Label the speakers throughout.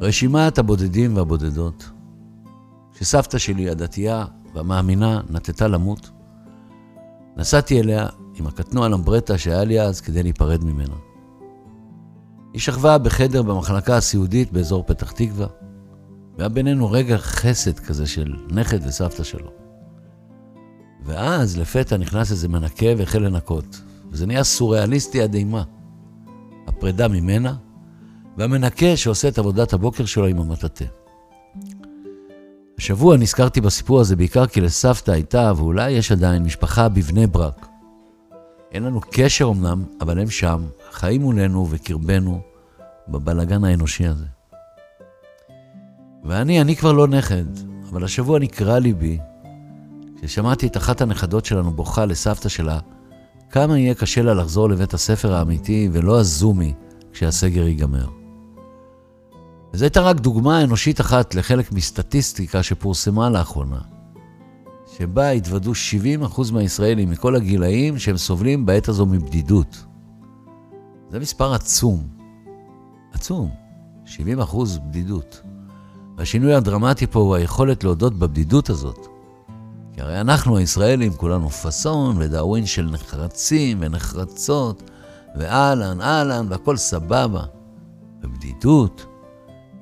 Speaker 1: רשימת הבודדים והבודדות, שסבתא שלי, הדתייה והמאמינה, נטטה למות, נסעתי אליה עם הקטנוע למברטה שהיה לי אז כדי להיפרד ממנה. היא שכבה בחדר במחלקה הסיעודית באזור פתח תקווה, והיה בינינו רגע חסד כזה של נכד וסבתא שלו. ואז לפתע נכנס איזה מנקה והחל לנקות, וזה נהיה סוריאליסטי עד אימה. הפרידה ממנה, והמנקה שעושה את עבודת הבוקר שלו עם המטאטה. השבוע נזכרתי בסיפור הזה בעיקר כי לסבתא הייתה, ואולי יש עדיין, משפחה בבני ברק. אין לנו קשר אמנם, אבל הם שם, חיים מולנו וקרבנו בבלגן האנושי הזה. ואני, אני כבר לא נכד, אבל השבוע נקרע ליבי כששמעתי את אחת הנכדות שלנו בוכה לסבתא שלה, כמה יהיה קשה לה לחזור לבית הספר האמיתי ולא הזומי כשהסגר ייגמר. וזו הייתה רק דוגמה אנושית אחת לחלק מסטטיסטיקה שפורסמה לאחרונה, שבה התוודו 70% מהישראלים מכל הגילאים שהם סובלים בעת הזו מבדידות. זה מספר עצום. עצום. 70% בדידות. והשינוי הדרמטי פה הוא היכולת להודות בבדידות הזאת. כי הרי אנחנו הישראלים כולנו פאסון ודאווין של נחרצים ונחרצות, ואהלן, אהלן, והכל סבבה. ובדידות,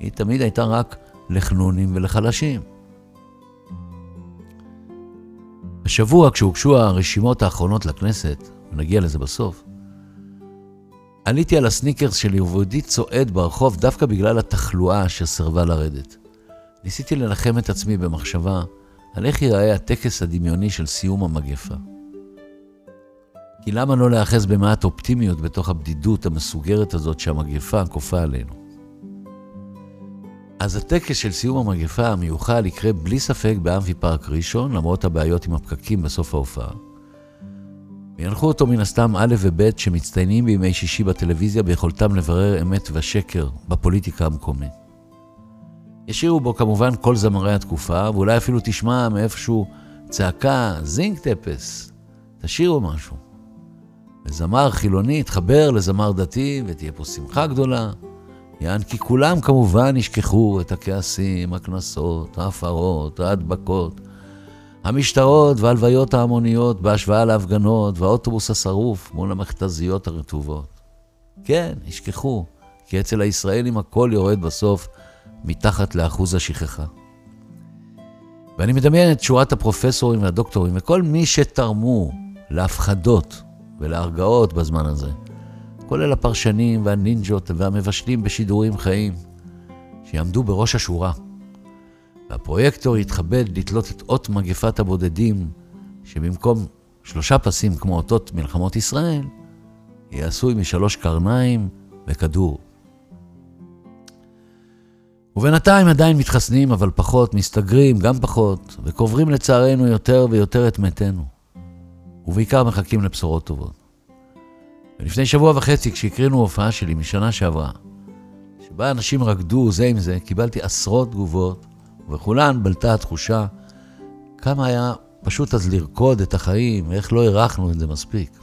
Speaker 1: היא תמיד הייתה רק לחנונים ולחלשים. השבוע, כשהוגשו הרשימות האחרונות לכנסת, ונגיע לזה בסוף, עליתי על הסניקרס שלי ובעודי צועד ברחוב דווקא בגלל התחלואה שסירבה לרדת. ניסיתי לנחם את עצמי במחשבה על איך ייראה הטקס הדמיוני של סיום המגפה. כי למה לא להיאחז במעט אופטימיות בתוך הבדידות המסוגרת הזאת שהמגפה כופה עלינו? אז הטקס של סיום המגפה המיוחל יקרה בלי ספק באמפי פארק ראשון, למרות הבעיות עם הפקקים בסוף ההופעה. וינחו אותו מן הסתם א' וב' שמצטיינים בימי שישי בטלוויזיה ביכולתם לברר אמת ושקר בפוליטיקה המקומית. ישירו בו כמובן כל זמרי התקופה, ואולי אפילו תשמע מאיפשהו צעקה, זינק טפס, תשאירו משהו. וזמר חילוני יתחבר לזמר דתי, ותהיה פה שמחה גדולה. יען כי כולם כמובן ישכחו את הכעסים, הקנסות, ההפרות, ההדבקות, המשטרות והלוויות ההמוניות בהשוואה להפגנות, והאוטובוס השרוף מול המכתזיות הרטובות. כן, ישכחו, כי אצל הישראלים הכל יורד בסוף מתחת לאחוז השכחה. ואני מדמיין את שורת הפרופסורים והדוקטורים וכל מי שתרמו להפחדות ולהרגעות בזמן הזה, כולל הפרשנים והנינג'ות והמבשלים בשידורים חיים, שיעמדו בראש השורה. והפרויקטור יתכבד לתלות את אות מגפת הבודדים, שבמקום שלושה פסים כמו אותות מלחמות ישראל, יהיה עשוי משלוש קרניים וכדור. ובינתיים עדיין מתחסנים, אבל פחות, מסתגרים, גם פחות, וקוברים לצערנו יותר ויותר את מתינו. ובעיקר מחכים לבשורות טובות. ולפני שבוע וחצי, כשהקרינו הופעה שלי משנה שעברה, שבה אנשים רקדו זה עם זה, קיבלתי עשרות תגובות, ובכולן בלטה התחושה כמה היה פשוט אז לרקוד את החיים, ואיך לא הערכנו את זה מספיק.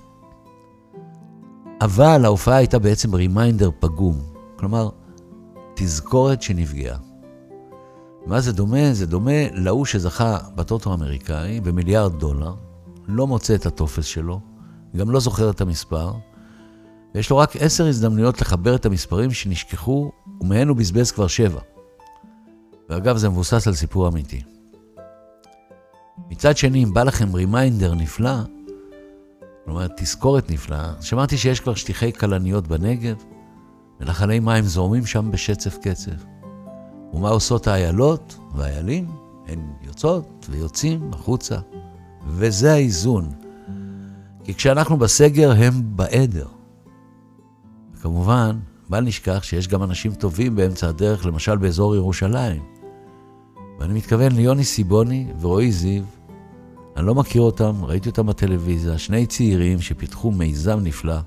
Speaker 1: אבל ההופעה הייתה בעצם reminder פגום. כלומר, תזכורת שנפגעה. מה זה דומה? זה דומה להוא שזכה בטוטו האמריקאי במיליארד דולר, לא מוצא את הטופס שלו, גם לא זוכר את המספר, ויש לו רק עשר הזדמנויות לחבר את המספרים שנשכחו, ומהן הוא בזבז כבר שבע. ואגב, זה מבוסס על סיפור אמיתי. מצד שני, אם בא לכם רימיינדר נפלא, כלומר תזכורת נפלאה, שמעתי שיש כבר שטיחי כלניות בנגב, ונחלי מים זורמים שם בשצף קצף. ומה עושות האיילות והאיילים? הן יוצאות ויוצאים החוצה. וזה האיזון. כי כשאנחנו בסגר, הם בעדר. וכמובן, בל נשכח שיש גם אנשים טובים באמצע הדרך, למשל באזור ירושלים. ואני מתכוון ליוני סיבוני ורועי זיו. אני לא מכיר אותם, ראיתי אותם בטלוויזיה, שני צעירים שפיתחו מיזם נפלא,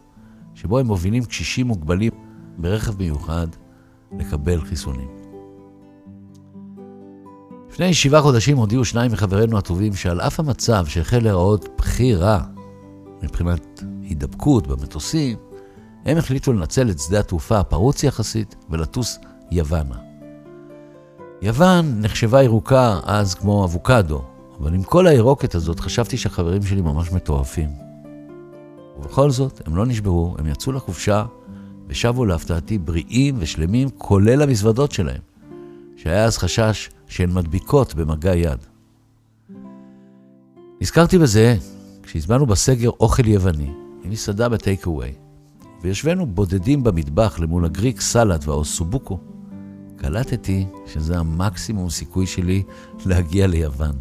Speaker 1: שבו הם מובילים קשישים מוגבלים ברכב מיוחד לקבל חיסונים. לפני שבעה חודשים הודיעו שניים מחברינו הטובים שעל אף המצב שהחל להיראות בכי רע מבחינת הידבקות במטוסים, הם החליטו לנצל את שדה התעופה הפרוץ יחסית ולטוס יוונה. יוון נחשבה ירוקה אז כמו אבוקדו, אבל עם כל הירוקת הזאת חשבתי שהחברים שלי ממש מטורפים. ובכל זאת, הם לא נשברו, הם יצאו לחופשה ושבו להפתעתי בריאים ושלמים, כולל המזוודות שלהם, שהיה אז חשש שהן מדביקות במגע יד. נזכרתי בזה כשהזמנו בסגר אוכל יווני, עם מסעדה בטייק אווי, וישבנו בודדים במטבח למול הגריק סלט והאוסובוקו, קלטתי שזה המקסימום סיכוי שלי להגיע ליוון.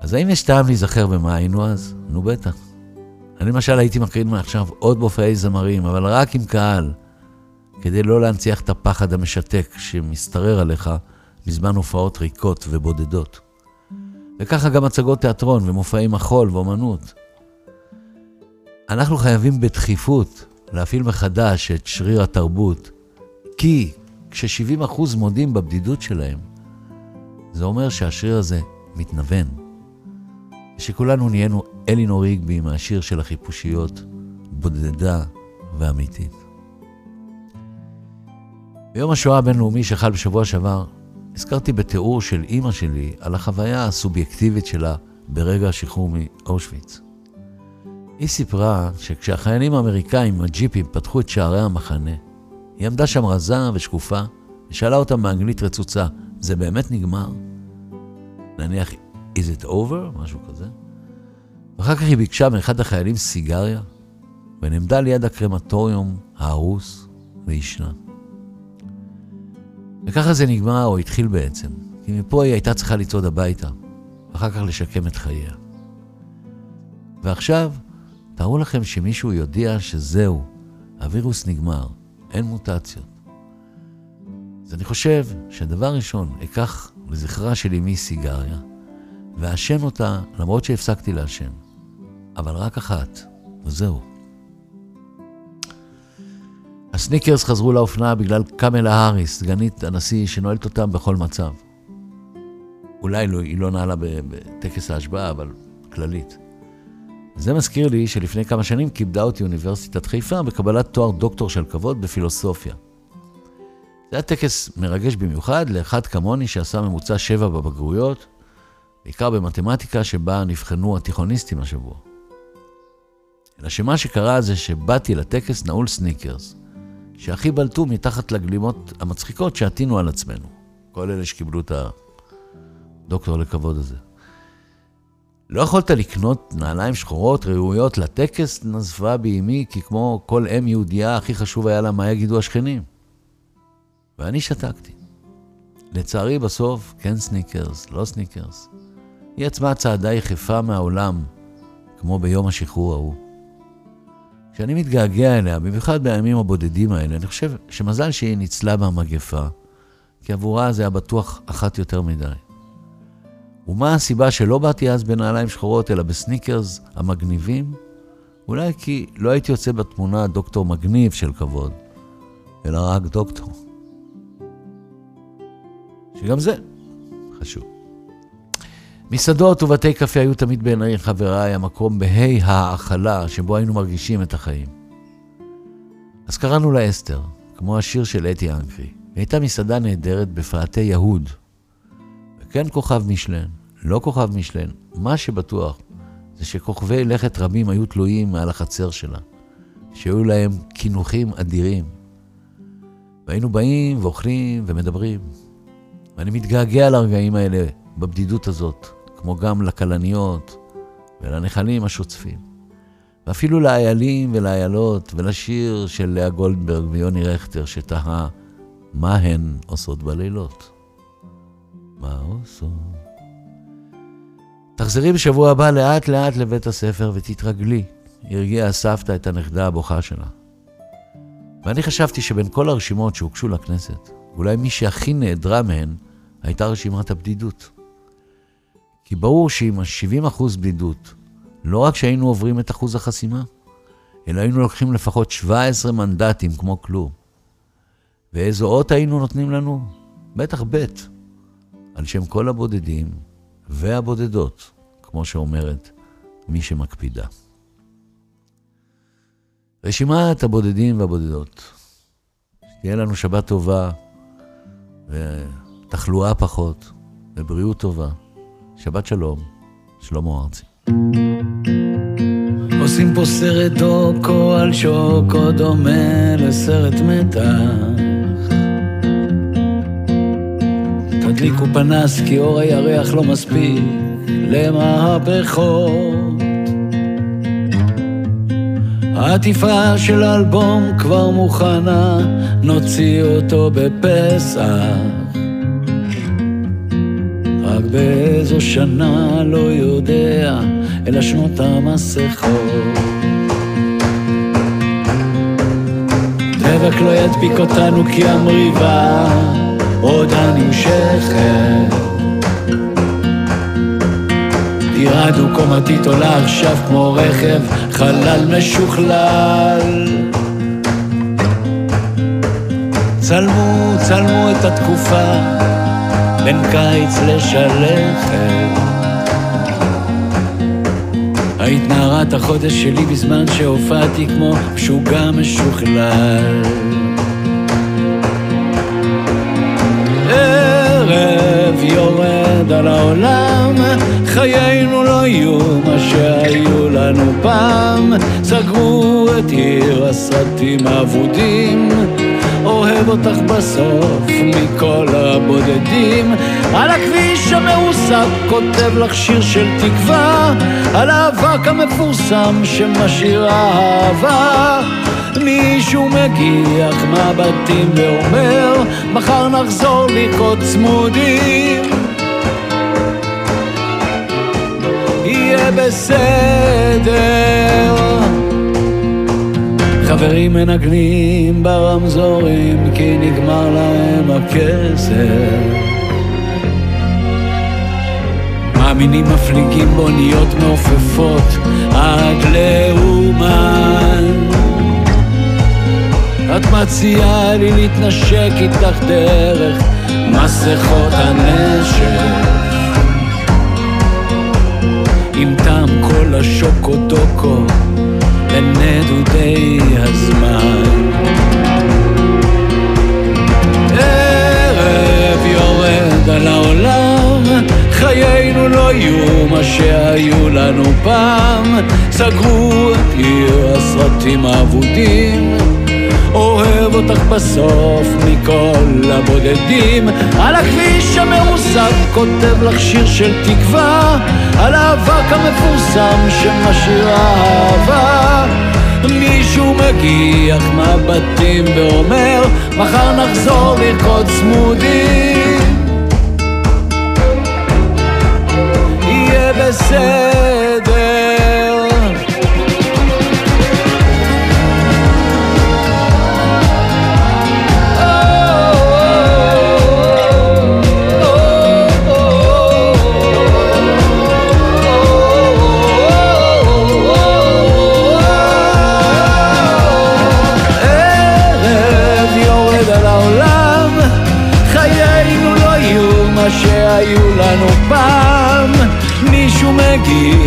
Speaker 1: אז האם יש טעם להיזכר במה היינו אז? נו בטח. אני למשל הייתי מקרין מעכשיו עוד מופעי זמרים, אבל רק עם קהל, כדי לא להנציח את הפחד המשתק שמשתרר עליך בזמן הופעות ריקות ובודדות. וככה גם הצגות תיאטרון ומופעי מחול ואומנות. אנחנו חייבים בדחיפות להפעיל מחדש את שריר התרבות, כי כש-70% מודים בבדידות שלהם, זה אומר שהשריר הזה מתנוון. ושכולנו נהיינו אלינור ריגבי מהשיר של החיפושיות, בודדה ואמיתית. ביום השואה הבינלאומי שחל בשבוע שעבר, הזכרתי בתיאור של אימא שלי על החוויה הסובייקטיבית שלה ברגע השחרור מאושוויץ. היא סיפרה שכשהחיילים האמריקאים עם הג'יפים פתחו את שערי המחנה, היא עמדה שם רזה ושקופה, ושאלה אותם באנגלית רצוצה, זה באמת נגמר? נניח, is it over? משהו כזה. ואחר כך היא ביקשה מאחד החיילים סיגריה, ונעמדה ליד הקרמטוריום ההרוס וישנה. וככה זה נגמר, או התחיל בעצם, כי מפה היא הייתה צריכה לצעוד הביתה, ואחר כך לשקם את חייה. ועכשיו, תארו לכם שמישהו יודיע שזהו, הווירוס נגמר, אין מוטציות. אז אני חושב שדבר ראשון, אקח לזכרה של אמי סיגריה, ואעשן אותה למרות שהפסקתי לעשן. אבל רק אחת, וזהו. הסניקרס חזרו לאופנה בגלל קמלה האריס, סגנית הנשיא שנועלת אותם בכל מצב. אולי לא, היא לא נעלה בטקס ההשבעה, אבל כללית. זה מזכיר לי שלפני כמה שנים כיבדה אותי אוניברסיטת חיפה בקבלת תואר דוקטור של כבוד בפילוסופיה. זה היה טקס מרגש במיוחד לאחד כמוני שעשה ממוצע שבע בבגרויות, בעיקר במתמטיקה שבה נבחנו התיכוניסטים השבוע. אלא שמה שקרה זה שבאתי לטקס נעול סניקרס, שהכי בלטו מתחת לגלימות המצחיקות שעטינו על עצמנו. כל אלה שקיבלו את הדוקטור לכבוד הזה. לא יכולת לקנות נעליים שחורות ראויות לטקס, נזפה בי אמי, כי כמו כל אם יהודייה, הכי חשוב היה לה מה יגידו השכנים. ואני שתקתי. לצערי בסוף, כן סניקרס, לא סניקרס. היא עצמה צעדה יחפה מהעולם, כמו ביום השחרור ההוא. כשאני מתגעגע אליה, במיוחד בימים הבודדים האלה, אני חושב שמזל שהיא ניצלה מהמגפה, כי עבורה זה היה בטוח אחת יותר מדי. ומה הסיבה שלא באתי אז בנעליים שחורות, אלא בסניקרס המגניבים? אולי כי לא הייתי יוצא בתמונה דוקטור מגניב של כבוד, אלא רק דוקטור. שגם זה חשוב. מסעדות ובתי קפה היו תמיד בעיניי חבריי המקום בה"א ההאכלה שבו היינו מרגישים את החיים. אז קראנו לה אסתר, כמו השיר של אתי אנקרי. היא הייתה מסעדה נהדרת בפאתי יהוד. וכן כוכב משלן, לא כוכב משלן, מה שבטוח זה שכוכבי לכת רבים היו תלויים מעל החצר שלה, שהיו להם קינוחים אדירים. והיינו באים ואוכלים ומדברים. ואני מתגעגע לרגעים האלה בבדידות הזאת, כמו גם לכלניות ולנחלים השוצפים. ואפילו לאיילים ולאיילות ולשיר של לאה גולדברג ויוני רכטר שתהה מה הן עושות בלילות. מה עושות? תחזרי בשבוע הבא לאט לאט לבית הספר ותתרגלי, הרגיעה הסבתא את הנכדה הבוכה שלה. ואני חשבתי שבין כל הרשימות שהוגשו לכנסת, אולי מי שהכי נעדרה מהן הייתה רשימת הבדידות. כי ברור שעם ה-70% בדידות, לא רק שהיינו עוברים את אחוז החסימה, אלא היינו לוקחים לפחות 17 מנדטים כמו כלום. ואיזו אות היינו נותנים לנו? בטח ב', על שם כל הבודדים והבודדות, כמו שאומרת מי שמקפידה. רשימת הבודדים והבודדות. שתהיה לנו שבת טובה, תחלואה פחות ובריאות טובה. שבת שלום, שלמה ארצי.
Speaker 2: עושים פה סרט דוקו על שוקו דומה לסרט מתח. תדליקו פנס כי אור הירח לא מספיק למהפכות. העטיפה של אלבום כבר מוכנה, נוציא אותו בפסח. רק באיזו שנה לא יודע, אלא שנות המסכות. דבק לא ידביק אותנו כי המריבה עודה נמשכת. דירה דו-קומתית עולה עכשיו כמו רכב חלל משוכלל. צלמו, צלמו את התקופה בין קיץ לשלכת. היית נערת החודש שלי בזמן שהופעתי כמו משוגע משוכלל. העולם, חיינו לא יהיו מה שהיו לנו פעם. סגרו את עיר הסרטים האבודים, אוהב אותך בסוף מכל הבודדים. על הכביש המרוסק כותב לך שיר של תקווה, על האבק המפורסם שמשאירה אהבה. מישהו מגיח מהבתים ואומר, מחר נחזור לרקוד צמודים. בסדר. חברים מנגנים ברמזורים כי נגמר להם הכסף. מאמינים מפליגים באוניות מעופפות עד לאומן. את מציעה לי להתנשק איתך דרך מסכות הנשק. עם טעם כל השוקו דוקו לנדודי הזמן. ערב יורד על העולם, חיינו לא יהיו מה שהיו לנו פעם. סגרו את עיר הסרטים האבודים. אוהב אותך בסוף מכל הבודדים. על הכביש המרוסק כותב לך שיר של תקווה על האבק המפורסם שמשאירה אהבה. מישהו מגיח מבטים ואומר מחר נחזור לרקוד צמודים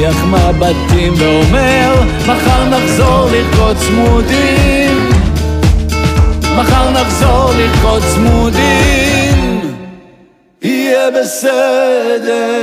Speaker 2: מגיח מבטים ואומר, מחר נחזור לרקוד צמודים. מחר נחזור לרקוד צמודים. יהיה בסדר.